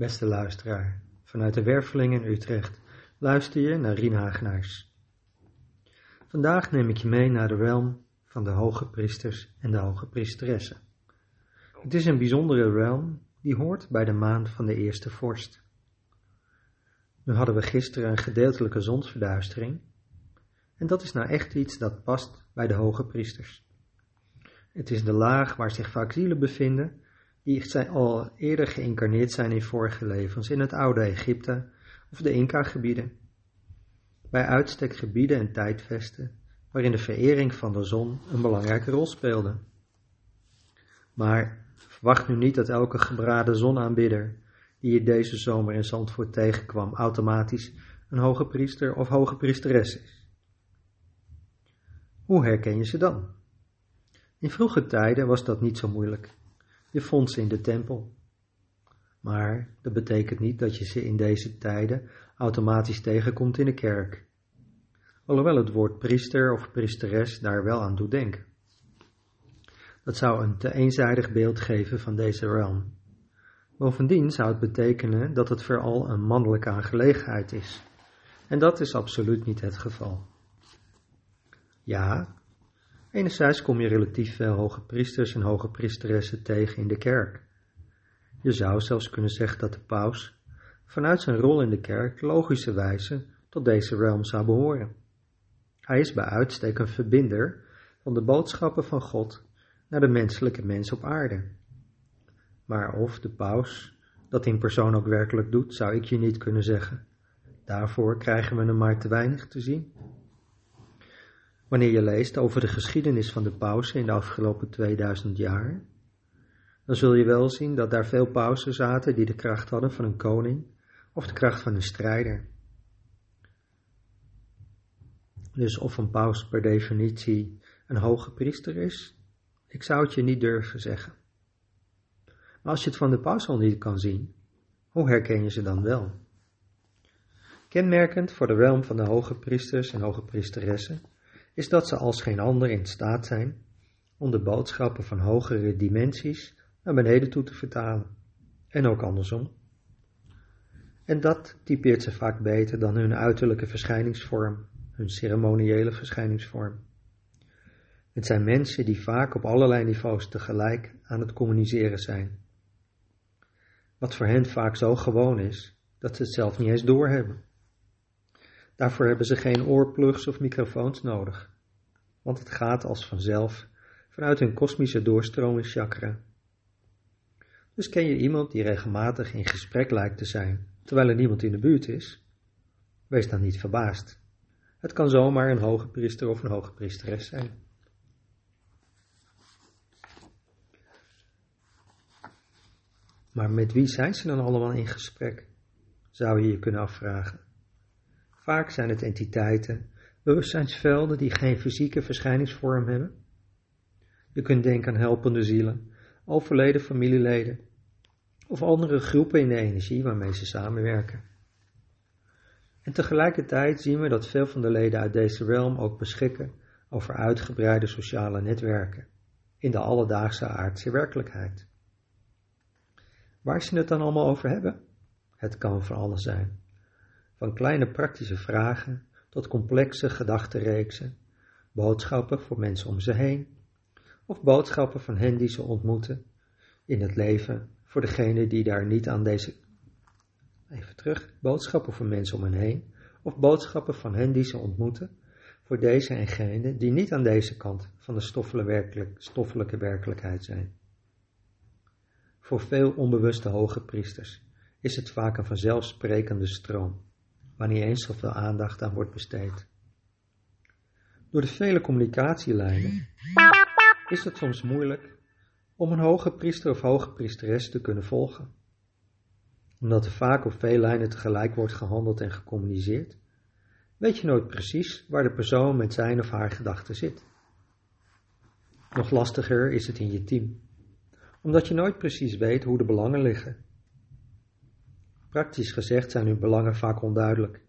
Beste luisteraar, vanuit de Werveling in Utrecht luister je naar Rien Hagenaars. Vandaag neem ik je mee naar de realm van de hoge priesters en de hoge priesteressen. Het is een bijzondere realm die hoort bij de maan van de eerste vorst. Nu hadden we gisteren een gedeeltelijke zonsverduistering en dat is nou echt iets dat past bij de hoge priesters. Het is de laag waar zich vaak zielen bevinden die al eerder geïncarneerd zijn in vorige levens in het oude Egypte of de Inca-gebieden. Bij uitstek gebieden en tijdvesten waarin de verering van de zon een belangrijke rol speelde. Maar verwacht nu niet dat elke gebraden zonaanbidder die je deze zomer in Zandvoort tegenkwam automatisch een hoge priester of hoge priesteres is. Hoe herken je ze dan? In vroege tijden was dat niet zo moeilijk. Je vond ze in de tempel. Maar dat betekent niet dat je ze in deze tijden automatisch tegenkomt in de kerk. Alhoewel het woord priester of priesteres daar wel aan doet denken. Dat zou een te eenzijdig beeld geven van deze realm. Bovendien zou het betekenen dat het vooral een mannelijke aangelegenheid is. En dat is absoluut niet het geval. Ja, Enerzijds kom je relatief veel hoge priesters en hoge priesteressen tegen in de kerk. Je zou zelfs kunnen zeggen dat de paus vanuit zijn rol in de kerk logischerwijze tot deze realm zou behoren. Hij is bij uitstek een verbinder van de boodschappen van God naar de menselijke mens op aarde. Maar of de paus dat in persoon ook werkelijk doet, zou ik je niet kunnen zeggen. Daarvoor krijgen we hem maar te weinig te zien. Wanneer je leest over de geschiedenis van de pausen in de afgelopen 2000 jaar, dan zul je wel zien dat daar veel pausen zaten die de kracht hadden van een koning of de kracht van een strijder. Dus of een paus per definitie een hoge priester is, ik zou het je niet durven zeggen. Maar als je het van de paus al niet kan zien, hoe herken je ze dan wel? Kenmerkend voor de realm van de hoge priesters en hoge priesteressen is dat ze als geen ander in staat zijn om de boodschappen van hogere dimensies naar beneden toe te vertalen. En ook andersom. En dat typeert ze vaak beter dan hun uiterlijke verschijningsvorm, hun ceremoniële verschijningsvorm. Het zijn mensen die vaak op allerlei niveaus tegelijk aan het communiceren zijn. Wat voor hen vaak zo gewoon is dat ze het zelf niet eens doorhebben. Daarvoor hebben ze geen oorplugs of microfoons nodig, want het gaat als vanzelf vanuit hun kosmische doorstromingschakra. Dus ken je iemand die regelmatig in gesprek lijkt te zijn, terwijl er niemand in de buurt is? Wees dan niet verbaasd. Het kan zomaar een hoge priester of een hoge priesteres zijn. Maar met wie zijn ze dan allemaal in gesprek? Zou je je kunnen afvragen. Vaak zijn het entiteiten, bewustzijnsvelden die geen fysieke verschijningsvorm hebben. Je kunt denken aan helpende zielen, overleden familieleden of andere groepen in de energie waarmee ze samenwerken. En tegelijkertijd zien we dat veel van de leden uit deze realm ook beschikken over uitgebreide sociale netwerken in de alledaagse aardse werkelijkheid. Waar ze het dan allemaal over hebben? Het kan van alles zijn. Van kleine praktische vragen tot complexe gedachtenreeksen, boodschappen voor mensen om ze heen, of boodschappen van hen die ze ontmoeten in het leven voor degene die daar niet aan deze. Even terug, boodschappen voor mensen om hen heen, of boodschappen van hen die ze ontmoeten voor deze en gene die niet aan deze kant van de stoffelijke werkelijkheid zijn. Voor veel onbewuste hoge priesters is het vaak een vanzelfsprekende stroom waar niet eens zoveel aandacht aan wordt besteed. Door de vele communicatielijnen is het soms moeilijk om een hoge priester of hoge priesteres te kunnen volgen. Omdat er vaak op veel lijnen tegelijk wordt gehandeld en gecommuniceerd, weet je nooit precies waar de persoon met zijn of haar gedachten zit. Nog lastiger is het in je team, omdat je nooit precies weet hoe de belangen liggen Praktisch gezegd zijn hun belangen vaak onduidelijk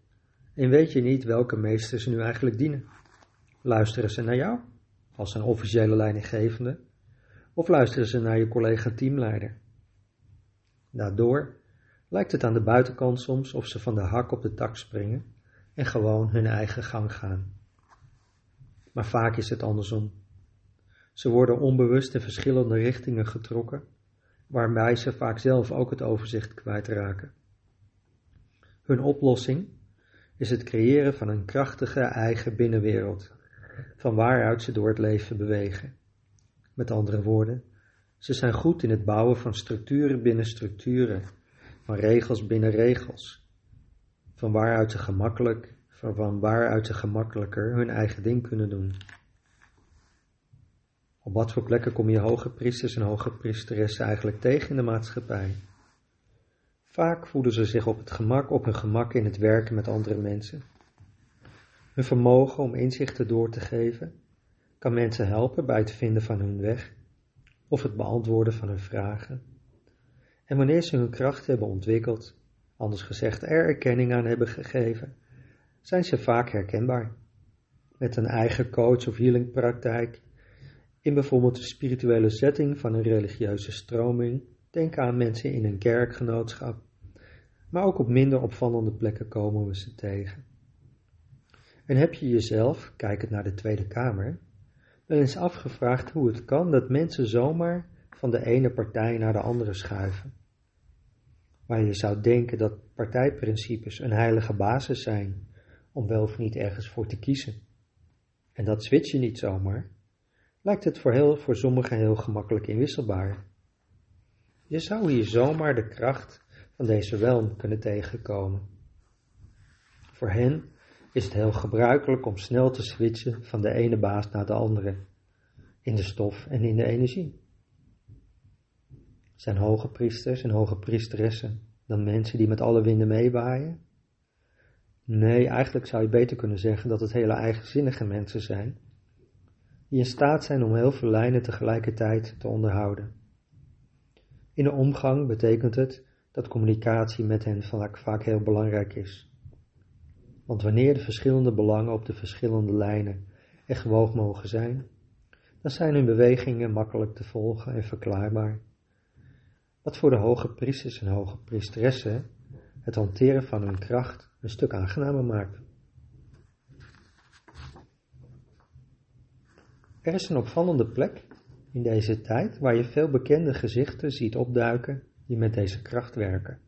en weet je niet welke meester ze nu eigenlijk dienen. Luisteren ze naar jou als een officiële leidinggevende of luisteren ze naar je collega teamleider? Daardoor lijkt het aan de buitenkant soms of ze van de hak op de tak springen en gewoon hun eigen gang gaan. Maar vaak is het andersom. Ze worden onbewust in verschillende richtingen getrokken, waarbij ze vaak zelf ook het overzicht kwijtraken. Hun oplossing is het creëren van een krachtige eigen binnenwereld, van waaruit ze door het leven bewegen. Met andere woorden, ze zijn goed in het bouwen van structuren binnen structuren, van regels binnen regels, van waaruit ze gemakkelijk, van waaruit ze gemakkelijker hun eigen ding kunnen doen. Op wat voor plekken kom je hoge priesters en hoge priesteressen eigenlijk tegen in de maatschappij? Vaak voelen ze zich op het gemak, op hun gemak in het werken met andere mensen. Hun vermogen om inzichten door te geven kan mensen helpen bij het vinden van hun weg of het beantwoorden van hun vragen. En wanneer ze hun kracht hebben ontwikkeld, anders gezegd er erkenning aan hebben gegeven, zijn ze vaak herkenbaar. Met een eigen coach of healingpraktijk, in bijvoorbeeld de spirituele setting van een religieuze stroming, denk aan mensen in een kerkgenootschap, maar ook op minder opvallende plekken komen we ze tegen. En heb je jezelf, kijkend naar de Tweede Kamer, wel eens afgevraagd hoe het kan dat mensen zomaar van de ene partij naar de andere schuiven? Waar je zou denken dat partijprincipes een heilige basis zijn om wel of niet ergens voor te kiezen. En dat switch je niet zomaar, lijkt het voor, heel, voor sommigen heel gemakkelijk inwisselbaar. Je zou hier zomaar de kracht van deze realm kunnen tegenkomen. Voor hen is het heel gebruikelijk om snel te switchen van de ene baas naar de andere, in de stof en in de energie. Zijn hoge priesters en hoge priesteressen dan mensen die met alle winden meewaaien? Nee, eigenlijk zou je beter kunnen zeggen dat het hele eigenzinnige mensen zijn, die in staat zijn om heel veel lijnen tegelijkertijd te onderhouden. In de omgang betekent het dat communicatie met hen vaak, heel belangrijk is. Want wanneer de verschillende belangen op de verschillende lijnen er gewoog mogen zijn, dan zijn hun bewegingen makkelijk te volgen en verklaarbaar. Wat voor de hoge priesters en hoge priesteressen het hanteren van hun kracht een stuk aangenamer maakt. Er is een opvallende plek in deze tijd waar je veel bekende gezichten ziet opduiken die met deze kracht werken.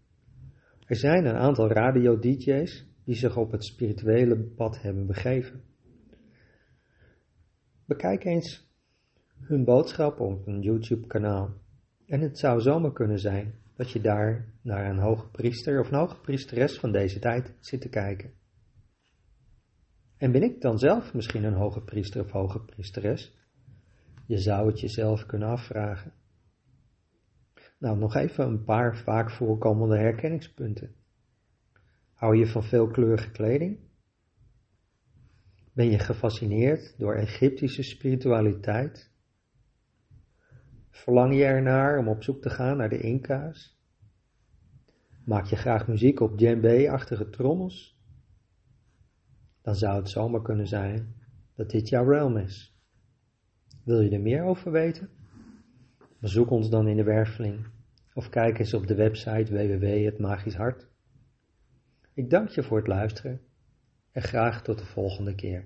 Er zijn een aantal radio-dj's die zich op het spirituele pad hebben begeven. Bekijk eens hun boodschap op een YouTube-kanaal. En het zou zomaar kunnen zijn dat je daar naar een hoge priester of een hoge priesteres van deze tijd zit te kijken. En ben ik dan zelf misschien een hoge priester of hoge priesteres? Je zou het jezelf kunnen afvragen. Nou, nog even een paar vaak voorkomende herkenningspunten. Hou je van veelkleurige kleding? Ben je gefascineerd door Egyptische spiritualiteit? Verlang je ernaar om op zoek te gaan naar de Inca's? Maak je graag muziek op djembe-achtige trommels? Dan zou het zomaar kunnen zijn dat dit jouw realm is. Wil je er meer over weten? Bezoek ons dan in de werveling of kijk eens op de website www.hetmagischhart. Ik dank je voor het luisteren en graag tot de volgende keer.